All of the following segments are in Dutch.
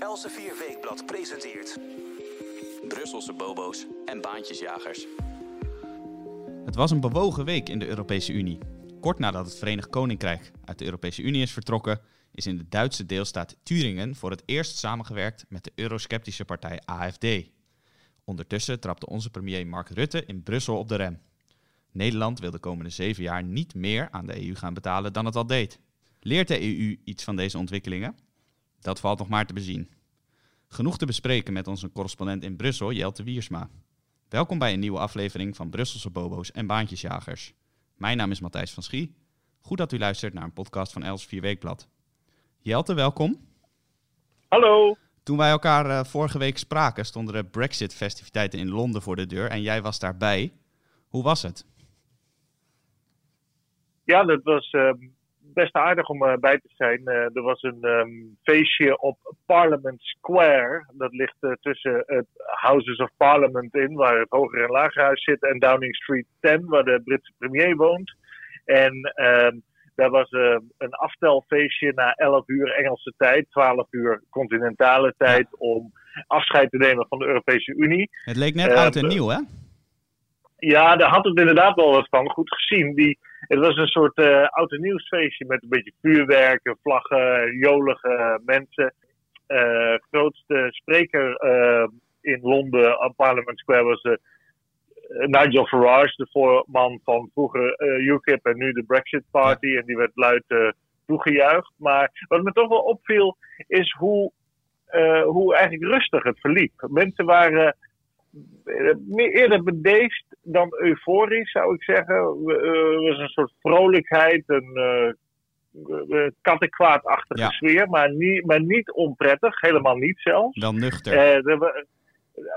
Elsevier Weekblad presenteert... Brusselse bobo's en baantjesjagers. Het was een bewogen week in de Europese Unie. Kort nadat het Verenigd Koninkrijk uit de Europese Unie is vertrokken, is in de Duitse deelstaat Thüringen voor het eerst samengewerkt met de eurosceptische partij AFD. Ondertussen trapte onze premier Mark Rutte in Brussel op de rem. Nederland wil de komende zeven jaar niet meer aan de EU gaan betalen dan het al deed. Leert de EU iets van deze ontwikkelingen? Dat valt nog maar te bezien. Genoeg te bespreken met onze correspondent in Brussel, Jelte Wiersma. Welkom bij een nieuwe aflevering van Brusselse Bobo's en Baantjesjagers. Mijn naam is Matthijs van Schie. Goed dat u luistert naar een podcast van Els 4 Weekblad. Jelte, welkom. Hallo. Toen wij elkaar uh, vorige week spraken, stonden de Brexit-festiviteiten in Londen voor de deur en jij was daarbij. Hoe was het? Ja, dat was uh, best aardig om uh, bij te zijn. er was een um, feestje op Parliament Square. Dat ligt tussen het Houses of Parliament in, waar het Hoger en Lagerhuis zit, en Downing Street 10, waar de Britse premier woont. En ehm, daar was uh, een aftelfeestje na 11 uur Engelse tijd, 12 uur continentale tijd, om afscheid te nemen van de Europese Unie. Het leek net oud en nieuw, hè? Ja, daar had het inderdaad wel wat van. Goed gezien. Die, het was een soort uh, oud en nieuwsfeestje met een beetje vuurwerken, vlaggen, jolige mensen. Uh, grootste spreker in Londen op Parliament Square was Nigel Farage, de voorman van vroeger UKIP en nu de Brexit Party. En die werd luid toegejuicht. Maar wat me toch wel opviel, is hoe, hoe eigenlijk rustig het verliep. Mensen waren eerder bedeesd dan euforisch, zou ik zeggen. Er was een soort vrolijkheid, een uh, kattenkwaadachtige sfeer, maar niet, maar niet onprettig, helemaal niet zelfs. Wel nuchter. Uh,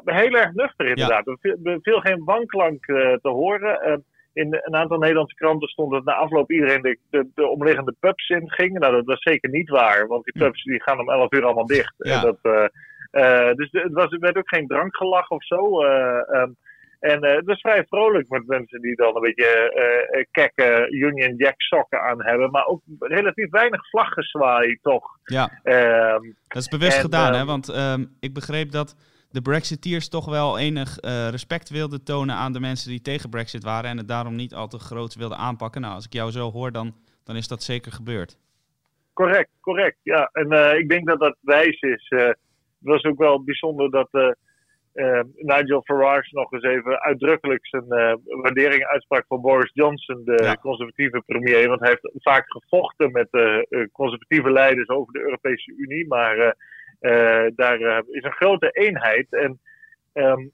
heel erg nuchter inderdaad. Ja. Er viel geen wanklank uh, te horen. in een aantal Nederlandse kranten stond dat na afloop iedereen de, de, de omliggende pubs in ging. Nou, dat was zeker niet waar, want die pubs die gaan om 11 uur allemaal dicht. Ja. En dat, uh, dus het, was, werd ook geen drankgelach of zo. Uh, um, en uh, het was vrij vrolijk met mensen die dan een beetje kekke Union Jack sokken aan hebben. Maar ook relatief weinig vlaggezwaai toch. Ja, um, dat is bewust en, gedaan, hè? um, Want um, ik begreep dat de Brexiteers toch wel enig respect wilden tonen aan de mensen die tegen Brexit waren. En het daarom niet al te groot wilden aanpakken. Nou, als ik jou zo hoor, dan, dan is dat zeker gebeurd. Correct, correct. Ja, en ik denk dat dat wijs is was ook wel bijzonder dat uh, uh, Nigel Farage nog eens even uitdrukkelijk zijn uh, waardering uitsprak voor Boris Johnson, de Ja. conservatieve premier. Want hij heeft vaak gevochten met conservatieve leiders over de Europese Unie. Maar daar is een grote eenheid. En um,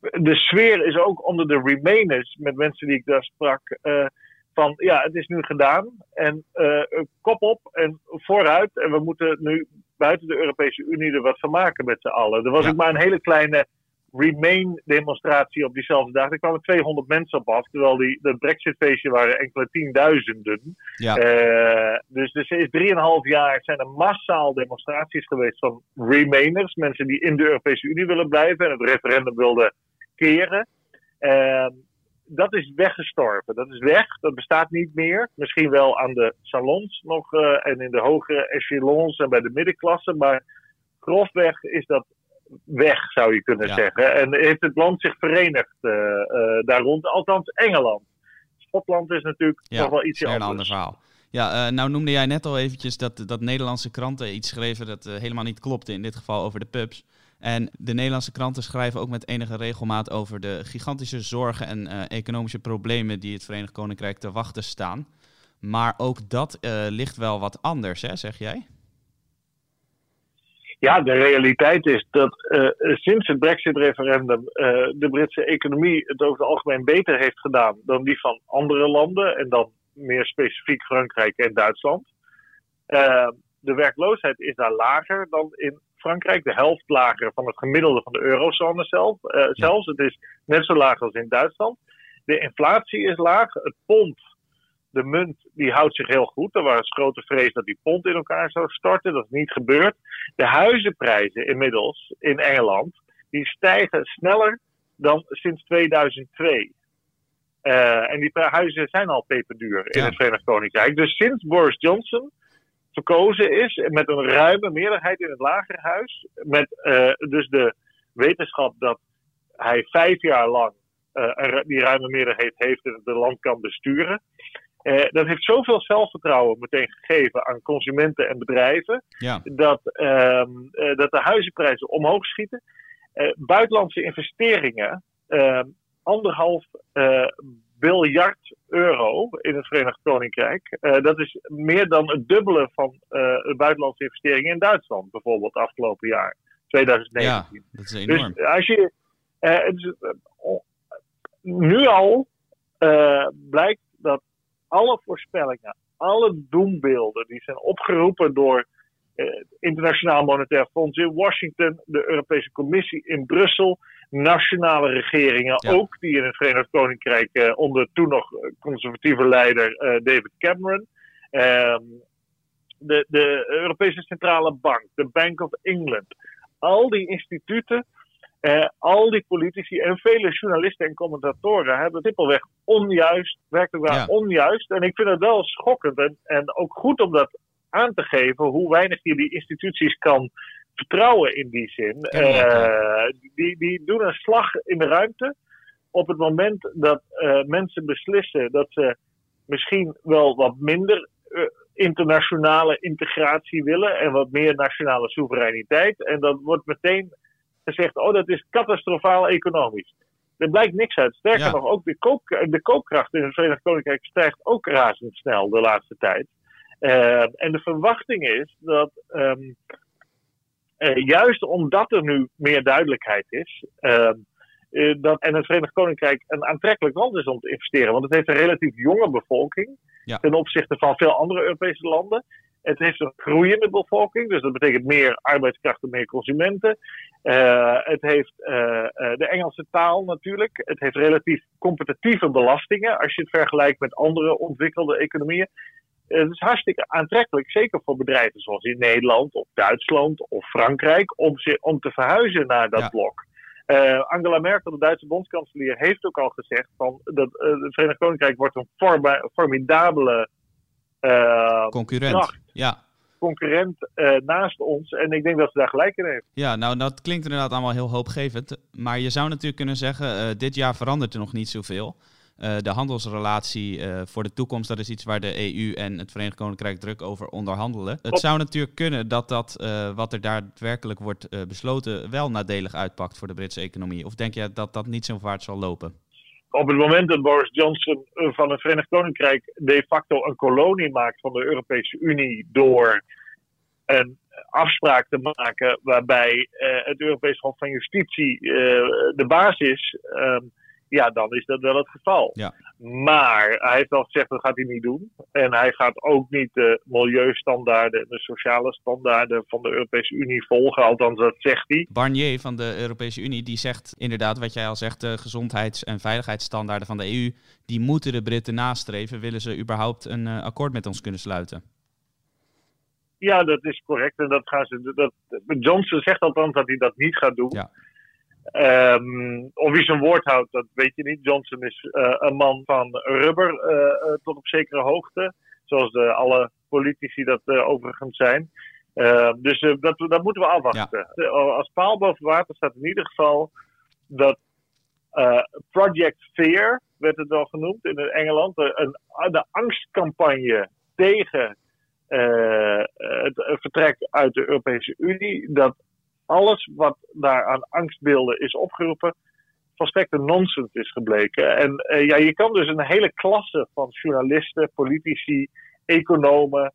de sfeer is ook onder de Remainers, met mensen die ik daar sprak van ja, het is nu gedaan en uh, kop op en vooruit. En we moeten nu buiten de Europese Unie er wat van maken met z'n allen. Er was Ja. ook maar een hele kleine Remain-demonstratie op diezelfde dag. Er kwamen 200 mensen op af, terwijl die, de Brexit-feestje waren enkele tienduizenden. Ja, Uh, dus er is 3,5 jaar zijn er massaal demonstraties geweest van Remainers. Mensen die in de Europese Unie willen blijven en het referendum wilden keren. Uh, dat is weggestorven. Dat is weg. Dat bestaat niet meer. Misschien wel aan de salons nog uh, en in de hogere echelons en bij de middenklasse. Maar grofweg is dat weg, zou je kunnen Ja. zeggen. En heeft het land zich verenigd uh, uh, daar rond. Althans, Engeland. Schotland is natuurlijk ja nog wel iets weer een anders. ander verhaal. Ja, uh, nou noemde jij net al eventjes dat, dat Nederlandse kranten iets schreven dat helemaal niet klopte, in dit geval over de pubs. En de Nederlandse kranten schrijven ook met enige regelmaat over de gigantische zorgen en uh, economische problemen die het Verenigd Koninkrijk te wachten staan. Maar ook dat uh, ligt wel wat anders, hè, zeg jij? Ja, de realiteit is dat uh, sinds het Brexit-referendum de Britse economie het over het algemeen beter heeft gedaan dan die van andere landen en dan meer specifiek Frankrijk en Duitsland. De werkloosheid is daar lager dan in Frankrijk, de helft lager van het gemiddelde van de eurozone zelf. Uh, zelfs, het is net zo laag als in Duitsland. De inflatie is laag. Het pond, de munt, die houdt zich heel goed. Er was grote vrees dat die pond in elkaar zou storten. Dat is niet gebeurd. De huizenprijzen inmiddels in Engeland, die stijgen sneller dan sinds 2002. Uh, en die huizen zijn al peperduur in Ja. het Verenigd Koninkrijk. Dus sinds Boris Johnson verkozen is met een ruime meerderheid in het lagerhuis. Met dus de wetenschap dat hij vijf jaar lang die ruime meerderheid heeft en het land kan besturen. dat heeft zoveel zelfvertrouwen meteen gegeven aan consumenten en bedrijven. Ja. Dat, ehm, dat de huizenprijzen omhoog schieten. buitenlandse investeringen, ehm, anderhalf biljard euro in het Verenigd Koninkrijk. Uh, dat is meer dan het dubbele van uh, de buitenlandse investeringen in Duitsland, bijvoorbeeld afgelopen jaar, 2019. Ja, dat is enorm. Dus als je, uh, nu al blijkt dat alle voorspellingen, alle doembeelden die zijn opgeroepen door het Internationaal Monetair Fonds in Washington, de Europese Commissie in Brussel, nationale regeringen ook, die in het Verenigd Koninkrijk uh, onder toen nog conservatieve leider uh, David Cameron. Ehm, de, de Europese Centrale Bank, de Bank of England. Al die instituten, al die politici en vele journalisten en commentatoren hebben simpelweg onjuist, werkelijk waar onjuist. En ik vind het wel schokkend en, en ook goed om dat aan te geven hoe weinig je die instituties kan vertrouwen in die zin. Uh, die, die doen een slag in de ruimte. Op het moment dat uh, mensen beslissen dat ze misschien wel wat minder uh, internationale integratie willen en wat meer nationale soevereiniteit. En dan wordt meteen gezegd: oh, dat is catastrofaal economisch. Er blijkt niks uit. Sterker ja. nog, ook de, koop, de koopkracht in het Verenigd Koninkrijk stijgt ook razendsnel de laatste tijd. En de verwachting is dat um, uh, juist omdat er nu meer duidelijkheid is. Uh, uh, dat, en het Verenigd Koninkrijk een aantrekkelijk land is om te investeren. Want het heeft een relatief jonge bevolking. Ja. Ten opzichte van veel andere Europese landen. Het heeft een groeiende bevolking. Dus dat betekent meer arbeidskrachten, meer consumenten. het heeft de Engelse taal natuurlijk. Het heeft relatief competitieve belastingen. Als je het vergelijkt met andere ontwikkelde economieën. Eh, het is hartstikke aantrekkelijk, zeker voor bedrijven zoals in Nederland of Duitsland of Frankrijk, om, ze, om te verhuizen naar dat blok. Uh, Angela Merkel, de Duitse bondskanselier, heeft ook al gezegd van dat uh, het Verenigd Koninkrijk wordt een forma, formidabele uh, concurrent. Kracht, ja. Concurrent naast ons. En ik denk dat ze daar gelijk in heeft. Ja, nou dat klinkt inderdaad allemaal heel hoopgevend. Maar je zou natuurlijk kunnen zeggen, dit jaar verandert er nog niet zoveel. Uh, de handelsrelatie uh, voor de toekomst, dat is iets waar de EU en het Verenigd Koninkrijk druk over onderhandelen. Het zou natuurlijk kunnen dat dat uh, wat er daadwerkelijk wordt besloten wel nadelig uitpakt voor de Britse economie. Of denk je dat dat niet zo vaart zal lopen? Op het moment dat Boris Johnson van het Verenigd Koninkrijk de facto een kolonie maakt van de Europese Unie door een afspraak te maken waarbij het Europees Hof van Justitie de baas is. Ehm, ja, dan is dat wel het geval. Ja. Maar hij heeft al gezegd dat gaat hij niet doen. En hij gaat ook niet de milieustandaarden en de sociale standaarden van de Europese Unie volgen. Althans, dat zegt hij. Barnier van de Europese Unie die zegt inderdaad wat jij al zegt, de gezondheids- en veiligheidsstandaarden van de EU, die moeten de Britten nastreven. Willen ze überhaupt een uh, akkoord met ons kunnen sluiten? Ja, dat is correct. En dat gaan ze. Dat, Johnson zegt althans dat hij dat niet gaat doen. Ja. Um, of wie zijn woord houdt, dat weet je niet. Johnson is uh, een man van rubber uh, tot op zekere hoogte. Zoals de, alle politici dat overigens zijn. Uh, dus dat, dat moeten we afwachten. Ja. Als paal boven water staat in ieder geval dat Project Fear, werd het wel genoemd in Engeland, een, de angstcampagne tegen het vertrek uit de Europese Unie, dat alles wat daar aan angstbeelden is opgeroepen, volstrekte nonsens is gebleken. En uh, ja, je kan dus een hele klasse van journalisten, politici, economen,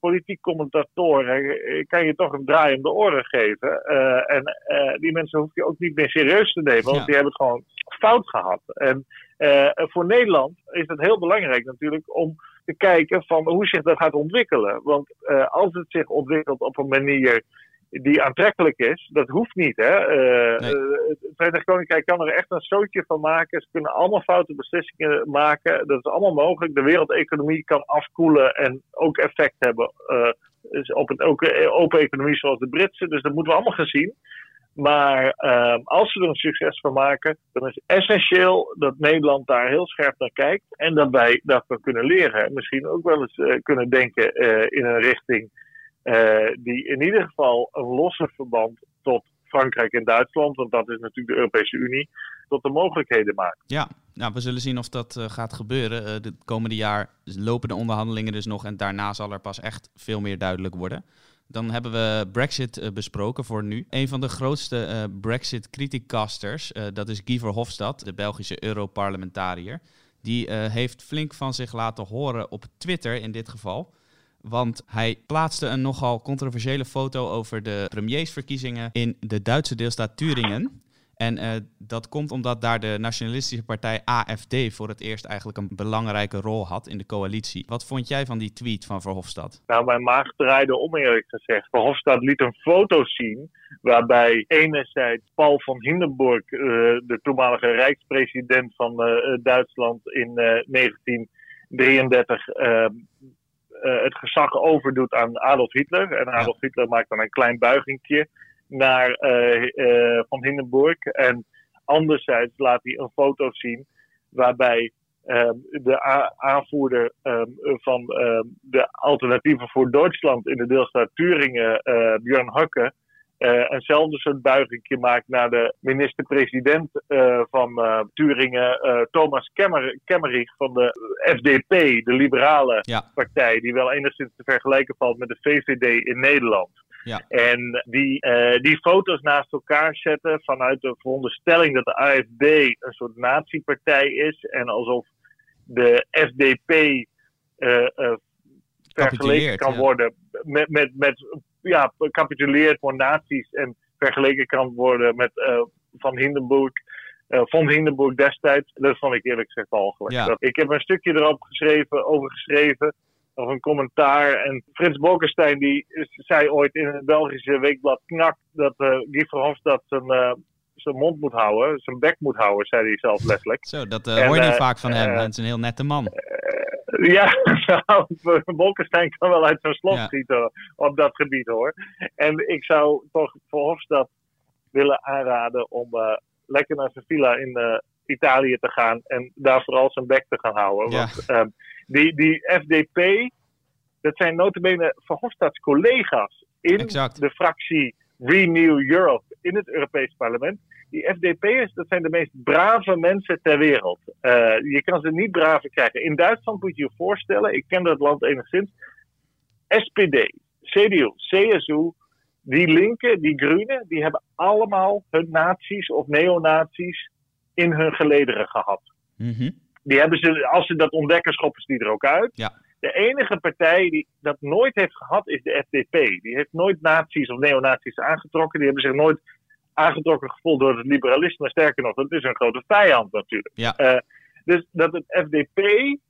politiek commentatoren, eh, kan je toch een draai om de oren geven. Uh, en uh, die mensen hoef je ook niet meer serieus te nemen, want die hebben het gewoon fout gehad. En voor Nederland is het heel belangrijk natuurlijk om te kijken van hoe zich dat gaat ontwikkelen. Want als het zich ontwikkelt op een manier die aantrekkelijk is. Dat hoeft niet. Hè? Uh, nee. uh, het Verenigd Koninkrijk kan er echt een zootje van maken. Ze kunnen allemaal foute beslissingen maken. Dat is allemaal mogelijk. De wereldeconomie kan afkoelen en ook effect hebben uh, op een open economie zoals de Britse. Dus dat moeten we allemaal gaan zien. Maar ehm, als ze er een succes van maken, dan is het essentieel dat Nederland daar heel scherp naar kijkt. En dat wij daarvan kunnen leren. En misschien ook wel eens eh, kunnen denken eh, in een richting eh, die in ieder geval een losse verband tot Frankrijk en Duitsland, want dat is natuurlijk de Europese Unie, tot de mogelijkheden maakt. Ja, nou, we zullen zien of dat gaat gebeuren. Uh, komende jaar lopen de onderhandelingen dus nog en daarna zal er pas echt veel meer duidelijk worden. Dan hebben we Brexit besproken voor nu. Een van de grootste Brexit-criticasters, dat is Guy Verhofstadt, de Belgische Europarlementariër. Die heeft flink van zich laten horen op Twitter in dit geval. Want hij plaatste een nogal controversiële foto over de premiersverkiezingen in de Duitse deelstaat Turingen. En uh, dat komt omdat daar de nationalistische partij AFD voor het eerst eigenlijk een belangrijke rol had in de coalitie. Wat vond jij van die tweet van Verhofstadt? Nou, mijn maag draaide om eerlijk gezegd. Verhofstadt liet een foto zien waarbij enerzijds Paul van Hindenburg, uh, de toenmalige rijkspresident van uh, Duitsland in 1933, ehm, het gezag overdoet aan Adolf Hitler. En Adolf ja. Hitler maakt dan een klein buigingje naar uh, Van Hindenburg. En anderzijds laat hij een foto zien waarbij uh, de aanvoerder um, van uh, de alternatieven voor Duitsland in de deelstaat Turingen, uh, Björn Hukke, eenzelfde soort buiging maakt naar de minister-president van Turingen, Thomas Kemmer, Kemmerich van de FDP, de liberale ja. partij, die wel enigszins te vergelijken valt met de VVD in Nederland. Ja. En die, uh, die foto's naast elkaar zetten vanuit de veronderstelling dat de AFD een soort natiepartij is. En alsof de FDP uh, uh, vergeleken kan ja. worden met, met, met ja, capituleerd voor naties en vergeleken kan worden met Van Hindenburg. Uh, van Hindenburg destijds, dat vond ik eerlijk gezegd walgelijk. Ja. Ik heb een stukje erop geschreven, over geschreven of een commentaar. En Frits Bolkestein die zei ooit in het Belgische weekblad Knak dat uh, Guy Verhofstadt zijn, zijn mond moet houden, zijn bek moet houden, zei hij zelf letterlijk. Zo, dat uh, hoor je niet vaak van hem. Hij is een heel nette man. ja, nou, Bolkestein kan wel uit zijn slot ja. schieten op dat gebied hoor. En ik zou toch Verhofstadt willen aanraden om lekker naar zijn villa in Italië te gaan en daar vooral zijn bek te gaan houden. Ja. Want um, die, die FDP, dat zijn notabene Verhofstadts collega's in de fractie Renew Europe in het Europees Parlement. Die FDP'ers, dat zijn de meest brave mensen ter wereld. Uh, je kan ze niet braver krijgen. In Duitsland moet je je voorstellen, ik ken dat land enigszins, SPD, CDU, CSU, die linken, die groenen, die hebben allemaal hun nazi's of neonazi's in hun gelederen gehad. Mm die hebben ze, als ze dat ontdekken, schoppen ze die er ook uit. Ja. De enige partij die dat nooit heeft gehad is de FDP. Die heeft nooit nazi's of neonazi's aangetrokken. Die hebben zich nooit aangetrokken gevoeld door het liberalisme. Sterker nog, dat is een grote vijand natuurlijk. Ja. Uh, dus dat het FDP,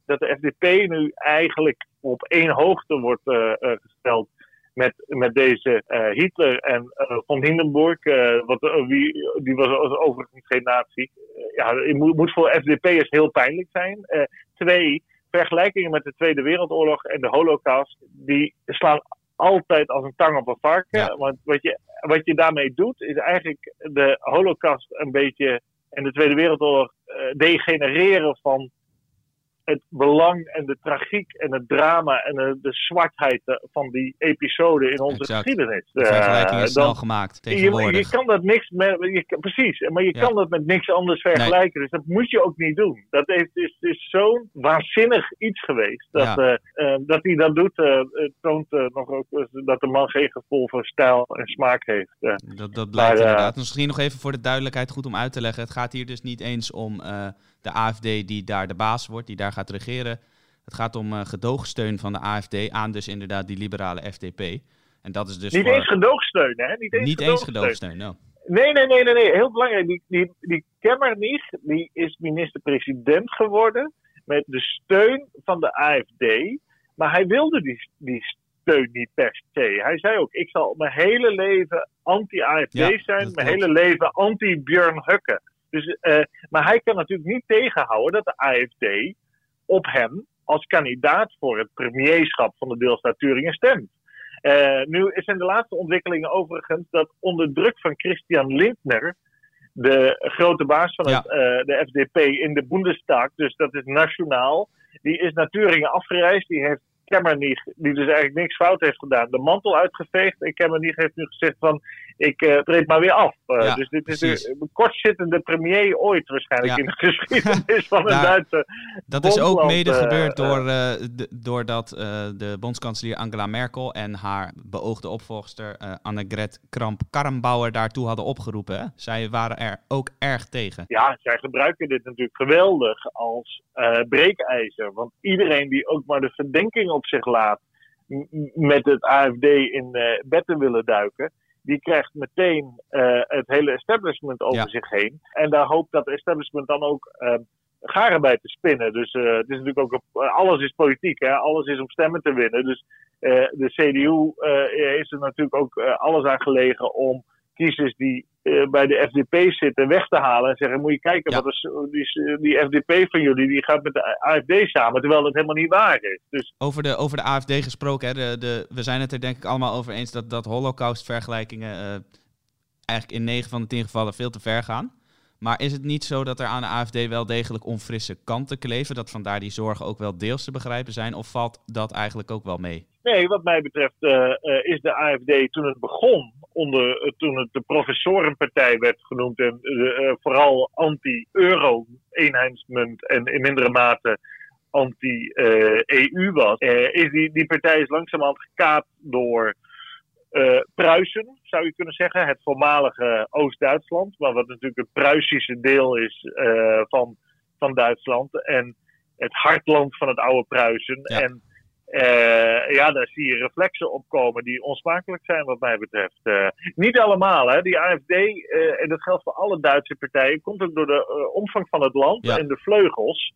dat de FDP nu eigenlijk op één hoogte wordt uh, uh, gesteld met, met deze uh, Hitler en Van Hindenburg, wat, wie, die was overigens geen nazi. ja, het moet, moet voor FDP'ers heel pijnlijk zijn. twee, vergelijkingen met de Tweede Wereldoorlog en de Holocaust, die slaan altijd als een tang op een varken. Ja. Want wat je, wat je daarmee doet, is eigenlijk de Holocaust een beetje en de Tweede Wereldoorlog degenereren van het belang en de tragiek en het drama en de, de zwartheid van die episode in onze exact. geschiedenis. De vergelijking is uh, snel gemaakt tegenwoordig. Je, je, kan dat niks met, je, precies, maar je ja. kan dat met niks anders vergelijken. Nee. Dus dat moet je ook niet doen. Dat heeft, is, is zo'n waanzinnig iets geweest. Dat, ja. uh, uh, dat hij dat doet, toont nog ook dat de man geen gevoel voor stijl en smaak heeft. dat, dat blijkt inderdaad. Misschien nog even voor de duidelijkheid goed om uit te leggen. Het gaat hier dus niet eens om de AFD die daar de baas wordt, die daar gaat regeren. Het gaat om uh, gedoogsteun van de AFD aan dus inderdaad die liberale FDP. En dat is dus niet voor... eens gedoogsteun, hè? Niet eens niet gedoogsteun. Eens gedoogsteun no. Nee, nee, nee, nee, nee. Heel belangrijk. Die, die, die Kemmernich, die is minister-president geworden met de steun van de AFD. Maar hij wilde die, die steun niet per se. Hij zei ook, ik zal mijn hele leven anti-AFD Ja, zijn, mijn klopt. hele leven anti-Björn Hukke. Dus, eh, maar hij kan natuurlijk niet tegenhouden dat de AFD op hem als kandidaat voor het premierschap van de deelstaat Turingen stemt. nu zijn de laatste ontwikkelingen overigens dat onder druk van Christian Lindner, de grote baas van het, de FDP in de Bundestag, dus dat is nationaal, die is naar Turingen afgereisd. Die heeft Kemmernig, die dus eigenlijk niks fout heeft gedaan, de mantel uitgeveegd. En Kemmernig heeft nu gezegd van, ik uh, treed maar weer af. Uh, dus dit is de kortzittende premier ooit waarschijnlijk in de geschiedenis van een nou, Duitse Dat is ook mede uh, gebeurd door, doordat de bondskanselier Angela Merkel en haar beoogde opvolgster Annegret Kramp-Karrenbauer daartoe hadden opgeroepen. Hè? Zij waren er ook erg tegen. Ja, zij gebruiken dit natuurlijk geweldig als breekijzer. Want iedereen die ook maar de verdenking op zich laat met het AFD in bed te willen duiken die krijgt meteen uh, het hele establishment over zich heen. En daar hoopt dat establishment dan ook uh, garen bij te spinnen. Dus uh, het is natuurlijk ook alles is politiek, hè? alles is om stemmen te winnen. Dus de CDU is er natuurlijk ook alles aan gelegen om kiezers die bij de FDP zitten weg te halen en zeggen: Moet je kijken, wat is, die, die, FDP van jullie die gaat met de AFD samen, terwijl dat helemaal niet waar is. Dus... Over, de, over de AFD gesproken, hè, de, de, we zijn het er denk ik allemaal over eens dat, dat Holocaust-vergelijkingen uh, eigenlijk in 9 van de 10 gevallen veel te ver gaan. Maar is het niet zo dat er aan de AFD wel degelijk onfrisse kanten kleven? Dat vandaar die zorgen ook wel deels te begrijpen zijn? Of valt dat eigenlijk ook wel mee? Nee, wat mij betreft uh, uh, is de AFD toen het begon, onder, uh, toen het de professorenpartij werd genoemd en vooral anti-euro-eenheidsmunt en in mindere mate anti-EU was, is die, die partij is langzamerhand gekaapt door uh, Pruisen, zou je kunnen zeggen. Het voormalige Oost-Duitsland, maar wat natuurlijk het Pruisische deel is uh, van, van Duitsland. En het hartland van het oude Pruisen. Ja. En uh, ja, daar zie je reflexen opkomen die onsmakelijk zijn, wat mij betreft. niet allemaal, hè. Die AFD, en dat geldt voor alle Duitse partijen, komt ook door de omvang van het land ja. en de vleugels.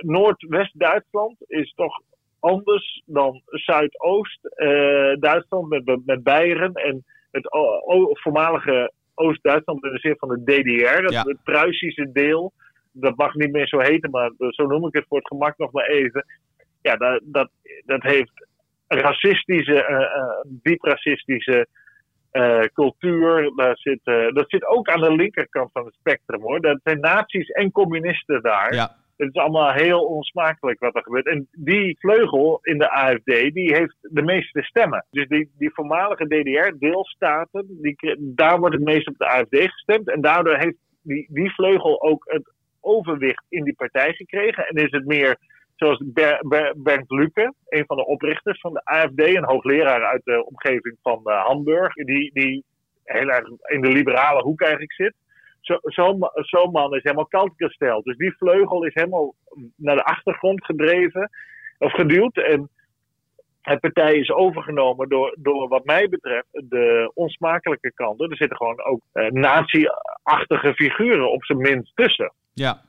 Noordwest-Duitsland is toch anders dan Zuidoost-Duitsland eh, met, met Beieren en het voormalige Oost-Duitsland in de zin van de DDR, dat het Pruisische deel. Dat mag niet meer zo heten, maar zo noem ik het voor het gemak nog maar even. Ja, dat, dat, dat heeft racistische, uh, uh, diep racistische uh, cultuur. Daar zit, dat zit ook aan de linkerkant van het spectrum hoor. Dat zijn nazi's en communisten daar. Ja. Het is allemaal heel onsmakelijk wat er gebeurt. En die vleugel in de AFD, die heeft de meeste stemmen. Dus die, die voormalige DDR-deelstaten, daar wordt het meest op de AFD gestemd. En daardoor heeft die, die vleugel ook het overwicht in die partij gekregen. En is het meer zoals Ber, Ber, Bernd Lucke, een van de oprichters van de AFD, een hoogleraar uit de omgeving van uh, Hamburg, die, die heel erg in de liberale hoek eigenlijk zit zo'n zo, zo man is helemaal koud gesteld. Dus die vleugel is helemaal naar de achtergrond gedreven of geduwd. En het partij is overgenomen door, door wat mij betreft de onsmakelijke kanten. Er zitten gewoon ook uh, nazi-achtige figuren op zijn minst tussen. Ja,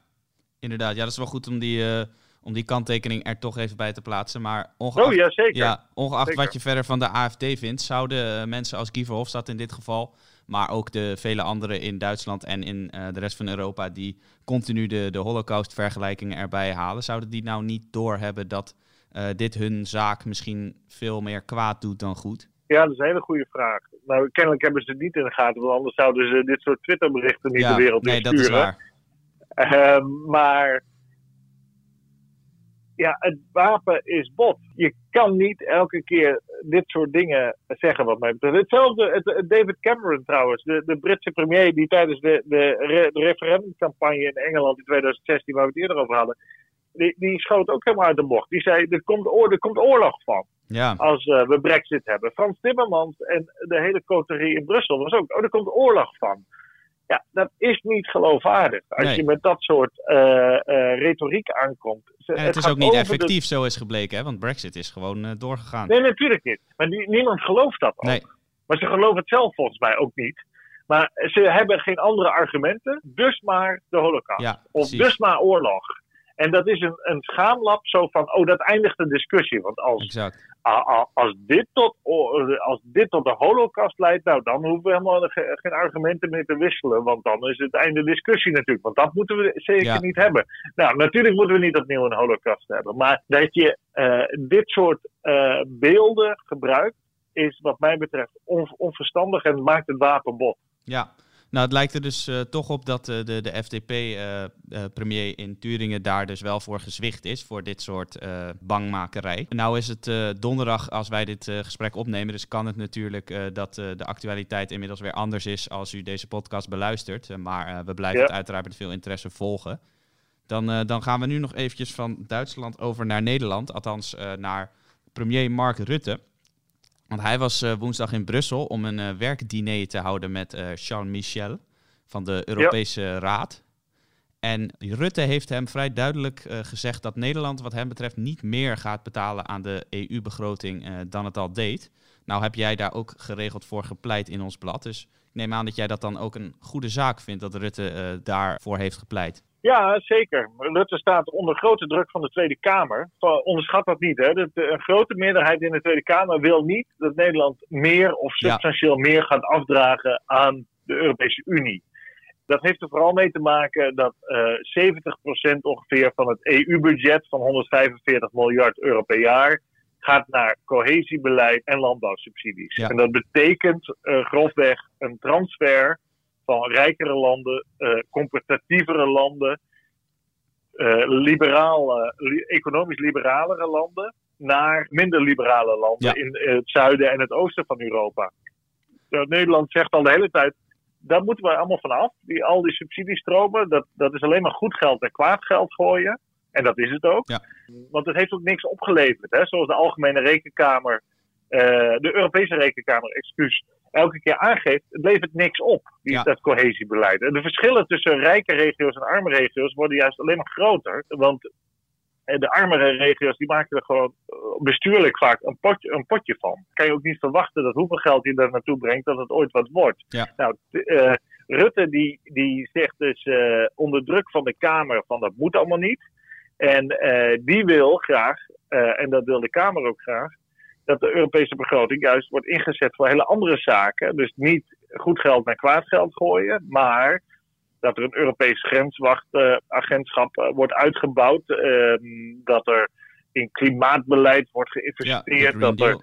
inderdaad. Ja, dat is wel goed om die, uh, om die kanttekening er toch even bij te plaatsen. Maar ongeacht, oh, ja, zeker. Ja, ongeacht wat je verder van de AFD vindt, zouden uh, mensen als Guy Verhofstadt in dit geval maar ook de vele anderen in Duitsland en in uh, de rest van Europa die continu de, de Holocaust-vergelijkingen erbij halen. Zouden die nou niet doorhebben dat uh, dit hun zaak misschien veel meer kwaad doet dan goed? Ja, dat is een hele goede vraag. Nou, kennelijk hebben ze het niet in de gaten, want anders zouden ze dit soort Twitterberichten niet ja, de wereld nee, sturen. Dat is waar. Uh, maar ja, het wapen is bot. Je kan niet elke keer dit soort dingen zeggen, wat mij betreft. Hetzelfde, het, David Cameron trouwens, de, de Britse premier, die tijdens de, de, re, de referendumcampagne in Engeland in 2016, waar we het eerder over hadden, die, die schoot ook helemaal uit de bocht. Die zei: er komt, oor, er komt oorlog van. Ja. Als uh, we Brexit hebben. Frans Timmermans en de hele coterie in Brussel was ook: oh, er komt oorlog van. Ja, dat is niet geloofwaardig. Als Nee. je met dat soort uh, uh, retoriek aankomt. En het is ook niet effectief, zo is gebleken, hè? want Brexit is gewoon eh, doorgegaan. Nee, natuurlijk niet. Maar die- niemand gelooft dat ook. Nee. Maar ze geloven het zelf volgens mij ook niet. Maar ze hebben geen andere argumenten. Dus maar de holocaust. Ja, of dus maar oorlog. En dat is een, een schaamlap zo van, oh, dat eindigt de discussie. Want als, Exact. a- a- als, dit tot, als dit tot de holocaust leidt, nou, dan hoeven we helemaal ge- geen argumenten meer te wisselen. Want dan is het einde discussie natuurlijk. Want dat moeten we zeker Ja. niet hebben. Nou, natuurlijk moeten we niet opnieuw een holocaust hebben. Maar dat je eh, dit soort eh, beelden gebruikt is wat mij betreft onverstandig en maakt het wapenbod. Ja, nou, het lijkt er dus uh, toch op dat uh, de, de FDP-premier uh, in Turingen daar dus wel voor gezwicht is, voor dit soort bangmakerij. Nou is het donderdag als wij dit gesprek opnemen, dus kan het natuurlijk dat de actualiteit inmiddels weer anders is als u deze podcast beluistert. maar we blijven ja. het uiteraard met veel interesse volgen. Dan, dan gaan we nu nog eventjes van Duitsland over naar Nederland, althans naar premier Mark Rutte. Want hij was uh, woensdag in Brussel om een uh, werkdiner te houden met Charles Michel van de Europese. Raad. En Rutte heeft hem vrij duidelijk gezegd dat Nederland wat hem betreft niet meer gaat betalen aan de EU-begroting dan het al deed. Nou heb jij daar ook geregeld voor gepleit in ons blad. Dus ik neem aan dat jij dat dan ook een goede zaak vindt dat Rutte daarvoor heeft gepleit. Ja, zeker. Rutte staat onder grote druk van de Tweede Kamer. Onderschat dat niet. Hè? De, een grote meerderheid in de Tweede Kamer wil niet dat Nederland meer of substantieel meer gaat afdragen aan de Europese Unie. Dat heeft er vooral mee te maken dat uh, 70% ongeveer van het EU-budget van 145 miljard euro per jaar gaat naar cohesiebeleid en landbouwsubsidies. En dat betekent uh, grofweg een transfer van rijkere landen, uh, competitievere landen, uh, liberale, li economisch liberalere landen, naar minder liberale landen in het zuiden en het oosten van Europa. Nederland zegt al de hele tijd, daar moeten we allemaal vanaf. Die, al die subsidiestromen, dat, dat is alleen maar goed geld en kwaad geld gooien. En dat is het ook. Ja. Want het heeft ook niks opgeleverd. Hè? Zoals de Algemene Rekenkamer, uh, de Europese Rekenkamer, excuus, elke keer aangeeft, het levert niks op, die, dat cohesiebeleid. En de verschillen tussen rijke regio's en arme regio's worden juist alleen maar groter. Want eh, de armere regio's die maken er gewoon eh, bestuurlijk vaak een potje, een potje van. Kan je ook niet verwachten dat hoeveel geld je daar naartoe brengt, dat het ooit wat wordt. Ja. Nou, uh, Rutte die, die zegt dus uh, onder druk van de Kamer van dat moet allemaal niet. En uh, die wil graag, en dat wil de Kamer ook graag, dat de Europese begroting juist wordt ingezet voor hele andere zaken. Dus niet goed geld naar kwaad geld gooien, maar dat er een Europees grenswachtagentschap uh, wordt uitgebouwd. Uh, dat er in klimaatbeleid wordt geïnvesteerd. Ja, dat er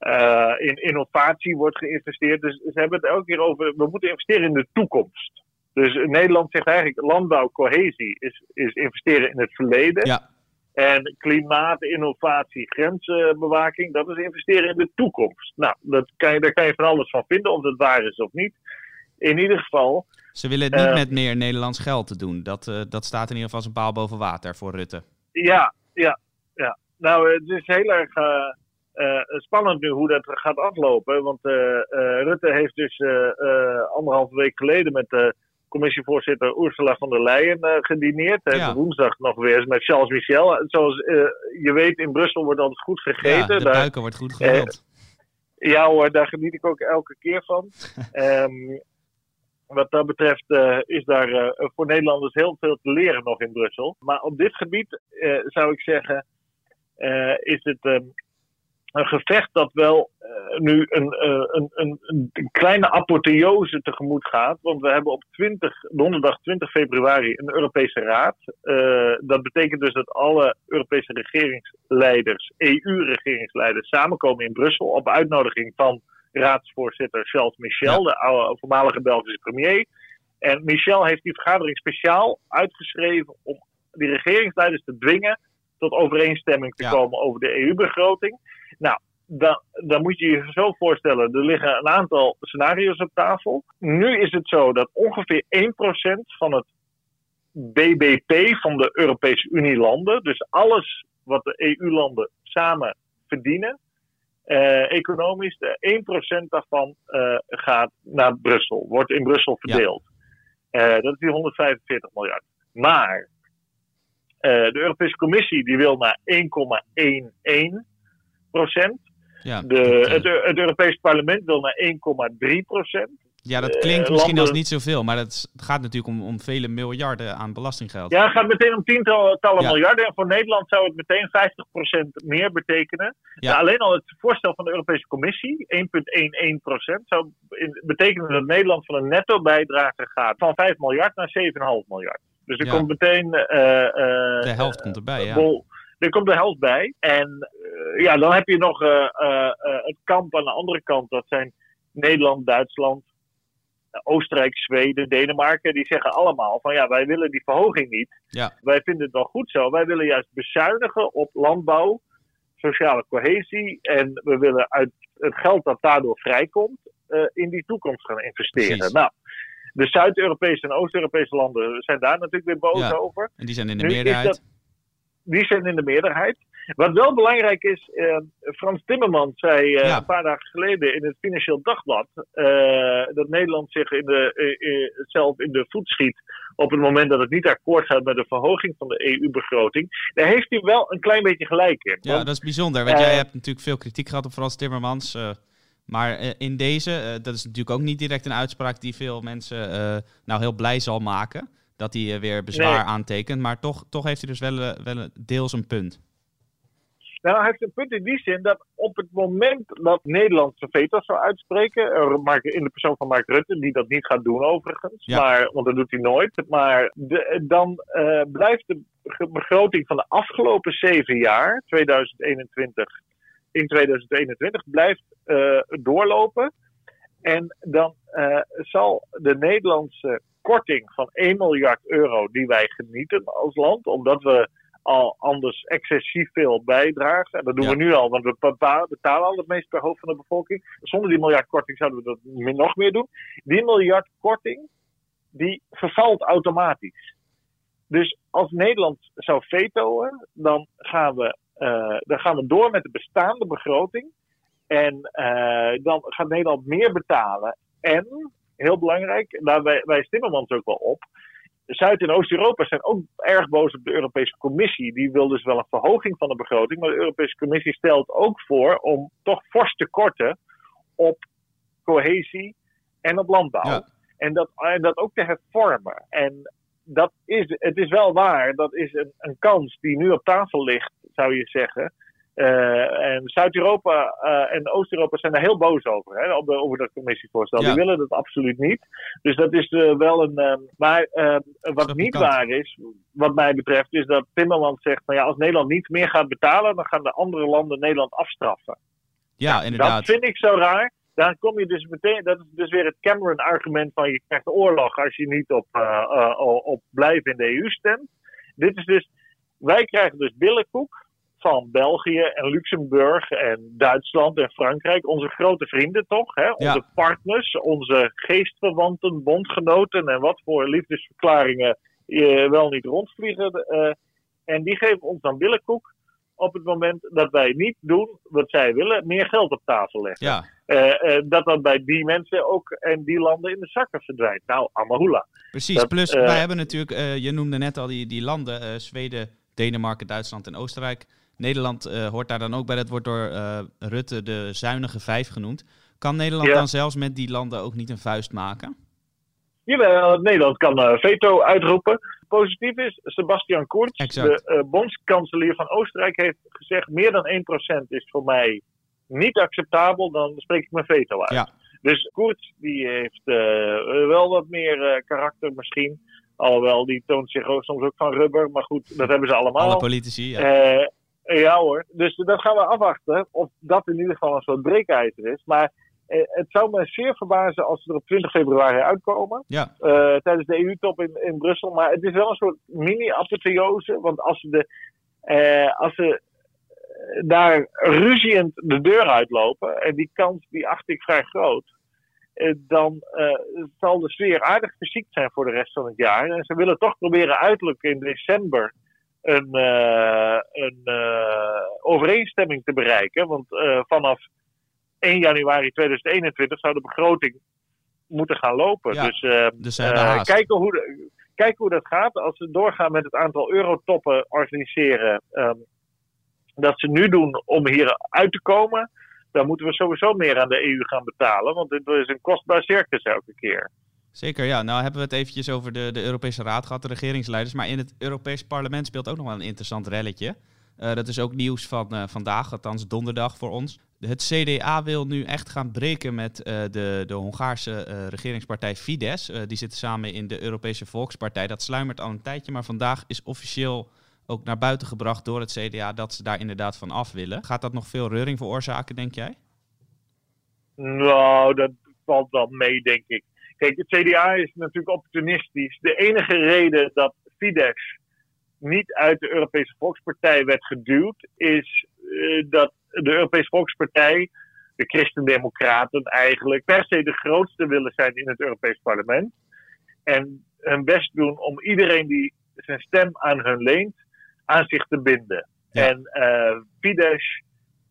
uh, in innovatie wordt geïnvesteerd. Dus ze hebben het elke keer over, we moeten investeren in de toekomst. Dus Nederland zegt eigenlijk, landbouw, cohesie is, is investeren in het verleden. Ja. En klimaat, innovatie, grensbewaking, dat is investeren in de toekomst. Nou, dat kan je, daar kan je van alles van vinden, of dat waar is of niet. In ieder geval. Ze willen het niet uh, met meer Nederlands geld te doen. Dat, uh, dat staat in ieder geval als een paal boven water voor Rutte. Ja, ja, ja. Nou, het is heel erg uh, spannend nu hoe dat gaat aflopen. Want Rutte heeft dus anderhalve week geleden met de commissievoorzitter Ursula von der Leyen uh, gedineerd. Ja. Woensdag nog weer eens met Charles Michel. Zoals uh, je weet, in Brussel wordt altijd goed gegeten. Ja, de buiken wordt goed gevuld. Uh, ja hoor, daar geniet ik ook elke keer van. um, wat dat betreft is daar voor Nederlanders heel veel te leren nog in Brussel. Maar op dit gebied zou ik zeggen, is het um, een gevecht dat wel uh, nu een, uh, een, een, een, kleine apotheose tegemoet gaat. Want we hebben op 20, donderdag 20 februari een Europese Raad. Uh, dat betekent dus dat alle Europese regeringsleiders, EU-regeringsleiders, samenkomen in Brussel op uitnodiging van raadsvoorzitter Charles Michel, de oude, voormalige Belgische premier. En Michel heeft die vergadering speciaal uitgeschreven om die regeringsleiders te dwingen tot overeenstemming te ja. komen over de EU-begroting. Nou, dan, dan moet je je zo voorstellen, er liggen een aantal scenario's op tafel. Nu is het zo dat ongeveer 1% van het BBP van de Europese Unie-landen, dus alles wat de EU-landen samen verdienen, eh, economisch, 1% daarvan uh, gaat naar Brussel, wordt in Brussel verdeeld. Ja. Uh, dat is die 145 miljard. Maar de Europese Commissie die wil naar 1,11 procent. Ja, de, het, het Europees Parlement wil naar 1,3 procent. Ja, dat klinkt uh, misschien als niet zoveel, maar het gaat natuurlijk om, om vele miljarden aan belastinggeld. Ja, het gaat meteen om tientallen ja. miljarden. En voor Nederland zou het meteen 50% meer betekenen. Ja. Nou, alleen al het voorstel van de Europese Commissie, 1,11%, zou betekenen dat Nederland van een netto bijdrage gaat van 5 miljard naar 7,5 miljard. Dus er komt meteen. Uh, de helft komt erbij, ja. Bol, Er komt de helft bij. En ja, dan heb je nog het kamp aan de andere kant. Dat zijn Nederland, Duitsland, Oostenrijk, Zweden, Denemarken, die zeggen allemaal van ja, wij willen die verhoging niet. Ja. Wij vinden het wel goed zo. Wij willen juist bezuinigen op landbouw, sociale cohesie. En we willen uit het geld dat daardoor vrijkomt, uh, in die toekomst gaan investeren. Precies. Nou, de Zuid-Europese en Oost-Europese landen zijn daar natuurlijk weer boos Ja. over. En die zijn in de Nu meerderheid. Die zijn in de meerderheid. Wat wel belangrijk is, eh, Frans Timmermans zei eh, Ja. een paar dagen geleden in het Financieel Dagblad eh, dat Nederland zich in de, zelf in de voet schiet op het moment dat het niet akkoord gaat met de verhoging van de EU-begroting. Daar heeft hij wel een klein beetje gelijk in. Ja, Want- dat is bijzonder. Want jij hebt natuurlijk veel kritiek gehad op Frans Timmermans. maar in deze, dat is natuurlijk ook niet direct een uitspraak die veel mensen nou heel blij zal maken. Dat hij eh, weer bezwaar Nee. aantekent. Maar toch, toch heeft hij dus wel, eh, wel deels een punt. Nou, hij heeft een punt in die zin dat op het moment dat Nederland zijn veto zou uitspreken, eh, in de persoon van Mark Rutte, die dat niet gaat doen overigens, Ja. maar, want dat doet hij nooit, maar de, dan blijft de begroting van de afgelopen zeven jaar, 2021, in 2021, blijft doorlopen. En dan zal de Nederlandse korting van 1 miljard euro die wij genieten als land, omdat we al anders excessief veel bijdragen. En dat doen Ja. we nu al, want we betalen al het meest per hoofd van de bevolking. Zonder die miljard korting zouden we dat nog meer doen. Die miljard korting, die vervalt automatisch. Dus als Nederland zou vetoen, dan gaan we, eh, dan gaan we door met de bestaande begroting. En eh, dan gaat Nederland meer betalen. En, heel belangrijk, daar wij- wijst Timmermans ook wel op. Zuid- en Oost-Europa zijn ook erg boos op de Europese Commissie. Die wil dus wel een verhoging van de begroting. Maar de Europese Commissie stelt ook voor om toch fors te korten op cohesie en op landbouw. Ja. En, dat, en dat ook te hervormen. En dat is, het is wel waar, dat is een, een kans die nu op tafel ligt, zou je zeggen. Eh, en Zuid-Europa eh, en Oost-Europa zijn daar heel boos over, hè, over, over dat commissievoorstel. Ja. Die willen dat absoluut niet. Dus dat is eh, wel een. eh, maar eh, wat niet waar is, wat mij betreft, is dat Timmermans zegt: nou ja, als Nederland niet meer gaat betalen, dan gaan de andere landen Nederland afstraffen. Ja, inderdaad. Dat vind ik zo raar. Dan kom je dus meteen, dat is dus weer het Cameron-argument van je krijgt oorlog als je niet op, op blijven in de EU stemt. Dit is dus, wij krijgen dus billenkoek van België en Luxemburg en Duitsland en Frankrijk. Onze grote vrienden toch, hè? onze partners, onze geestverwanten, bondgenoten en wat voor liefdesverklaringen je wel niet rondvliegen. eh, en die geven ons dan billenkoek op het moment dat wij niet doen wat zij willen, meer geld op tafel leggen. Ja, Eh, eh, dat dat bij die mensen ook en die landen in de zakken verdwijnt. Nou, Amahula. precies. Dat, Plus, eh, wij hebben natuurlijk, eh, je noemde net al die, die landen, eh, Zweden, Denemarken, Duitsland en Oostenrijk. Nederland eh, hoort daar dan ook bij. Dat wordt door eh, Rutte de zuinige vijf genoemd. Kan Nederland Ja. dan zelfs met die landen ook niet een vuist maken? Jawel, Nederland kan eh, veto uitroepen. Positief is, Sebastian Kurz, Exact. de bondskanselier van Oostenrijk, heeft gezegd: meer dan 1% is voor mij niet acceptabel, dan spreek ik mijn veto uit. Ja. Dus Kurz die heeft wel wat meer karakter misschien. Alhoewel, die toont zich ook soms ook van rubber. Maar goed, dat hebben ze allemaal. Alle politici, ja. Ja hoor, dus dat gaan we afwachten. Of dat in ieder geval een soort breekijzer is. Maar eh, het zou me zeer verbazen als ze er op 20 februari uitkomen. Ja. eh, tijdens de EU-top in, in Brussel. Maar het is wel een soort mini-apotheose. Want als ze, de, eh, als ze daar ruziend de deur uitlopen. En die kans die acht ik vrij groot. dan zal de sfeer aardig verziekt zijn voor de rest van het jaar. En ze willen toch proberen uiterlijk in december een, eh, een eh, overeenstemming te bereiken. Want eh, vanaf 1 januari 2021 zou de begroting moeten gaan lopen. Ja, dus eh, dus kijken, hoe de- kijken hoe dat gaat. Als ze doorgaan met het aantal eurotoppen organiseren. ehm, dat ze nu doen om hier uit te komen. Dan moeten we sowieso meer aan de EU gaan betalen. Want dit is een kostbaar circus elke keer. Zeker, ja. Nou hebben we het eventjes over de, de Europese Raad gehad, de regeringsleiders. Maar in het Europees Parlement speelt ook nog wel een interessant relletje. Eh, dat is ook nieuws van eh, vandaag, althans donderdag voor ons. Het CDA wil nu echt gaan breken met eh, de, de Hongaarse regeringspartij Fidesz. Die zitten samen in de Europese Volkspartij. Dat sluimert al een tijdje, maar vandaag is officieel ook naar buiten gebracht door het CDA dat ze daar inderdaad van af willen. Gaat dat nog veel reuring veroorzaken, denk jij? Nou, dat valt wel mee, denk ik. Kijk, het CDA is natuurlijk opportunistisch. De enige reden dat Fidesz niet uit de Europese Volkspartij werd geduwd, is uh, dat de Europese Volkspartij, de Christendemocraten eigenlijk, per se de grootste willen zijn in het Europees Parlement. En hun best doen om iedereen die zijn stem aan hun leent, aan zich te binden. Ja. En uh, Fidesz,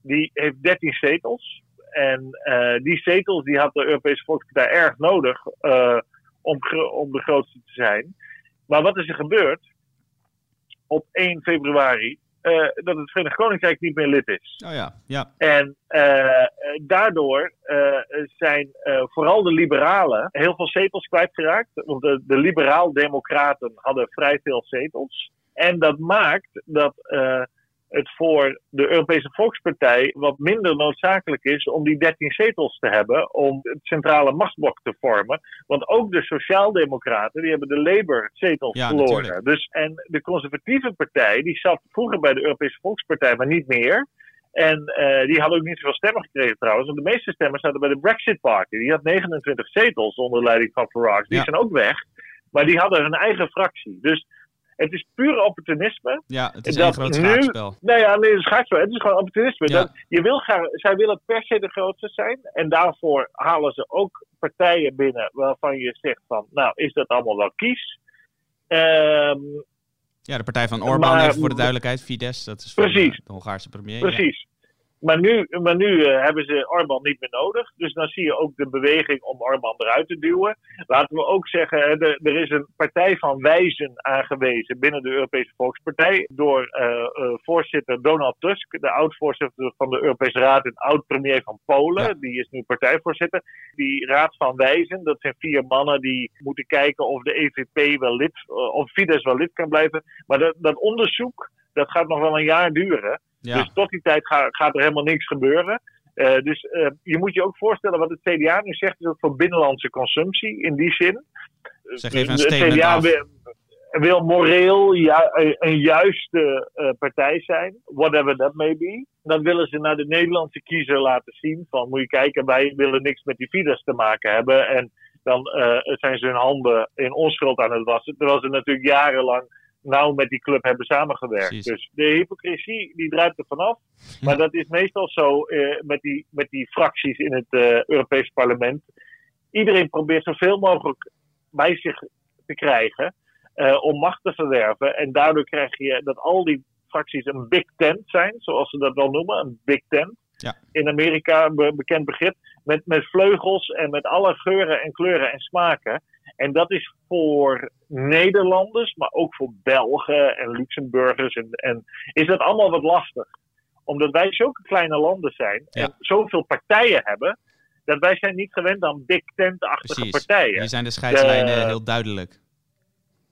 die heeft 13 zetels. En uh, die zetels die had de Europese Volkspartij erg nodig uh, om, om de grootste te zijn. Maar wat is er gebeurd? Op 1 februari uh, dat het Verenigd Koninkrijk niet meer lid is. Oh ja, ja. En daardoor zijn vooral de liberalen heel veel zetels kwijtgeraakt. Want de, de liberaal-democraten hadden vrij veel zetels. En dat maakt dat het voor de Europese Volkspartij wat minder noodzakelijk is om die 13 zetels te hebben om het centrale machtsblok te vormen. Want ook de Sociaaldemocraten, die hebben de Labour-zetels ja, verloren. Dus, en de conservatieve partij, die zat vroeger bij de Europese Volkspartij, maar niet meer. En uh, die hadden ook niet zoveel stemmen gekregen trouwens. Want de meeste stemmen zaten bij de Brexit Party. Die had 29 zetels onder leiding van Farage. Die Ja. zijn ook weg. Maar die hadden hun eigen fractie. Dus het is puur opportunisme. Ja, het is Dat één groot nu- schaakspel. Nee, ja, nee, dat is schaakspel. Het is gewoon opportunisme. Ja. Dat, je wil graag, zij willen per se de grootste zijn. En daarvoor halen ze ook partijen binnen waarvan je zegt van, nou, is dat allemaal wel kies? Ehm, Ja, de partij van Orbán, even voor de duidelijkheid, Fidesz, dat is van Precies. eh, de Hongaarse premier. ja. Maar nu, maar nu eh, hebben ze Orbán niet meer nodig. Dus dan zie je ook de beweging om Orbán eruit te duwen. Laten we ook zeggen, er, er is een partij van wijzen aangewezen binnen de Europese Volkspartij. Door eh, eh, voorzitter Donald Tusk, de oud-voorzitter van de Europese Raad en oud-premier van Polen. Ja. Die is nu partijvoorzitter. Die Raad van Wijzen, dat zijn vier mannen die moeten kijken of de EVP wel lid, of Fidesz wel lid kan blijven. Maar dat, dat onderzoek, dat gaat nog wel een jaar duren. Ja. Dus tot die tijd ga- gaat er helemaal niks gebeuren. Eh, dus eh, je moet je ook voorstellen wat het CDA nu zegt, is ook voor binnenlandse consumptie in die zin. Ze geven een het CDA wil, wil moreel eh, een juiste eh, partij zijn, whatever that may be. Dat willen ze naar de Nederlandse kiezer laten zien. Van moet je kijken, wij willen niks met die Fidesz te maken hebben. En dan eh, zijn ze hun handen in onschuld aan het wassen. Terwijl ze natuurlijk jarenlang nauw met die club hebben samengewerkt. Precies. Dus de hypocrisie die druipt er vanaf. Maar dat is meestal zo eh, met, die, met die fracties in het eh Europees parlement. Iedereen probeert zoveel mogelijk bij zich te krijgen eh, om macht te verwerven. En daardoor krijg je dat al die fracties een big tent zijn, zoals ze dat wel noemen, een big tent. Ja. In Amerika een be- bekend begrip, met, met vleugels en met alle geuren en kleuren en smaken. En dat is voor Nederlanders, maar ook voor Belgen en Luxemburgers, en, en is dat allemaal wat lastig. Omdat wij zulke kleine landen zijn en Ja. zoveel partijen hebben, dat wij zijn niet gewend aan big tent-achtige partijen. Hier zijn de scheidslijnen De- heel duidelijk.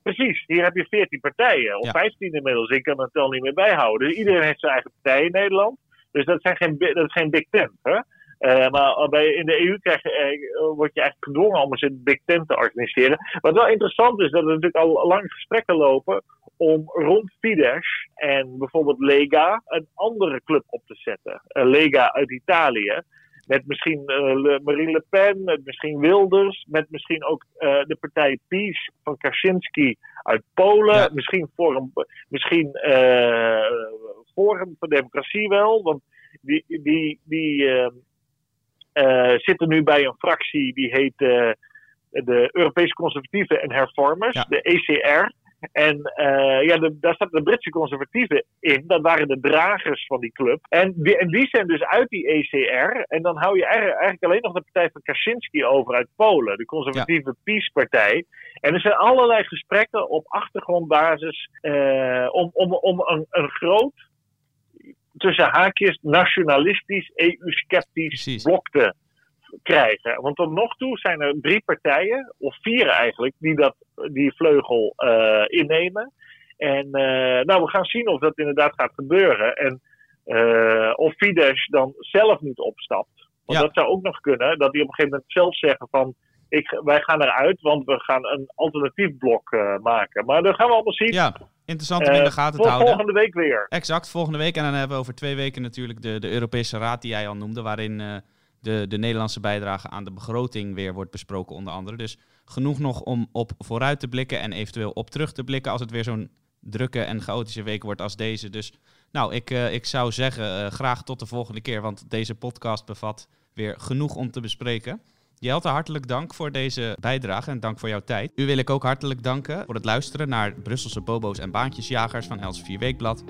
Precies, hier heb je 14 partijen, of Ja. 15 inmiddels. Ik kan het al niet meer bijhouden. Dus iedereen heeft zijn eigen partij in Nederland. Dus dat, zijn geen, dat is geen big tent. Hè? Eh, maar bij, in de EU krijg je, eh, word je eigenlijk gedwongen om eens een big tent te organiseren. Wat wel interessant is, dat er natuurlijk al lang gesprekken lopen om rond Fidesz en bijvoorbeeld Lega een andere club op te zetten. Eh, Lega uit Italië. Met misschien Marine Le Pen, met misschien Wilders, met misschien ook de partij PiS van Kaczynski uit Polen. Ja. Misschien Forum, misschien, eh, Forum voor Democratie wel, want die, die, die eh, eh, zitten nu bij een fractie die heet eh, de Europese Conservatieven en Hervormers, Ja. de ECR. En eh, ja, de- daar staat de Britse conservatieven in. Dat waren de dragers van die club. En die, en die zijn dus uit die ECR. En dan hou je eigenlijk alleen nog de partij van Kaczynski over uit Polen. De conservatieve PiS-partij. En er zijn allerlei gesprekken op achtergrondbasis eh, om, om, om een, een groot, tussen haakjes, nationalistisch, EU-sceptisch blok te krijgen. Want tot nog toe zijn er drie partijen, of vier eigenlijk, die dat, die vleugel eh, innemen. En eh, nou, we gaan zien of dat inderdaad gaat gebeuren. En eh, of Fidesz dan zelf niet opstapt. Want Ja. dat zou ook nog kunnen, dat die op een gegeven moment zelf zeggen van... ik, wij gaan eruit, want we gaan een alternatief blok maken. Maar dat gaan we allemaal zien. Ja, interessant om in de gaten te houden. Volgende week weer. Exact, volgende week. En dan hebben we over twee weken natuurlijk de, de Europese Raad die jij al noemde, waarin de, de Nederlandse bijdrage aan de begroting weer wordt besproken onder andere. Dus genoeg nog om op vooruit te blikken en eventueel op terug te blikken als het weer zo'n drukke en chaotische week wordt als deze. Dus nou, ik, uh, ik zou zeggen, uh, graag tot de volgende keer, want deze podcast bevat weer genoeg om te bespreken. Jelte, hartelijk dank voor deze bijdrage en dank voor jouw tijd. U wil ik ook hartelijk danken voor het luisteren naar Brusselse bobo's en baantjesjagers van Elsevier Weekblad.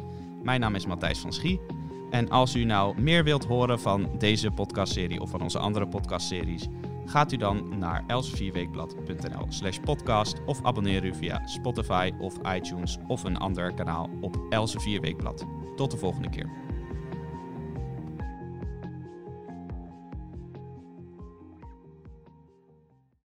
Mijn naam is Matthijs van Schie. En als u nou meer wilt horen van deze podcastserie of van onze andere podcastseries, gaat u dan naar elsevierweekblad.nl slash podcast of abonneer u via Spotify of iTunes of een ander kanaal op Elsevier Weekblad. Tot de volgende keer.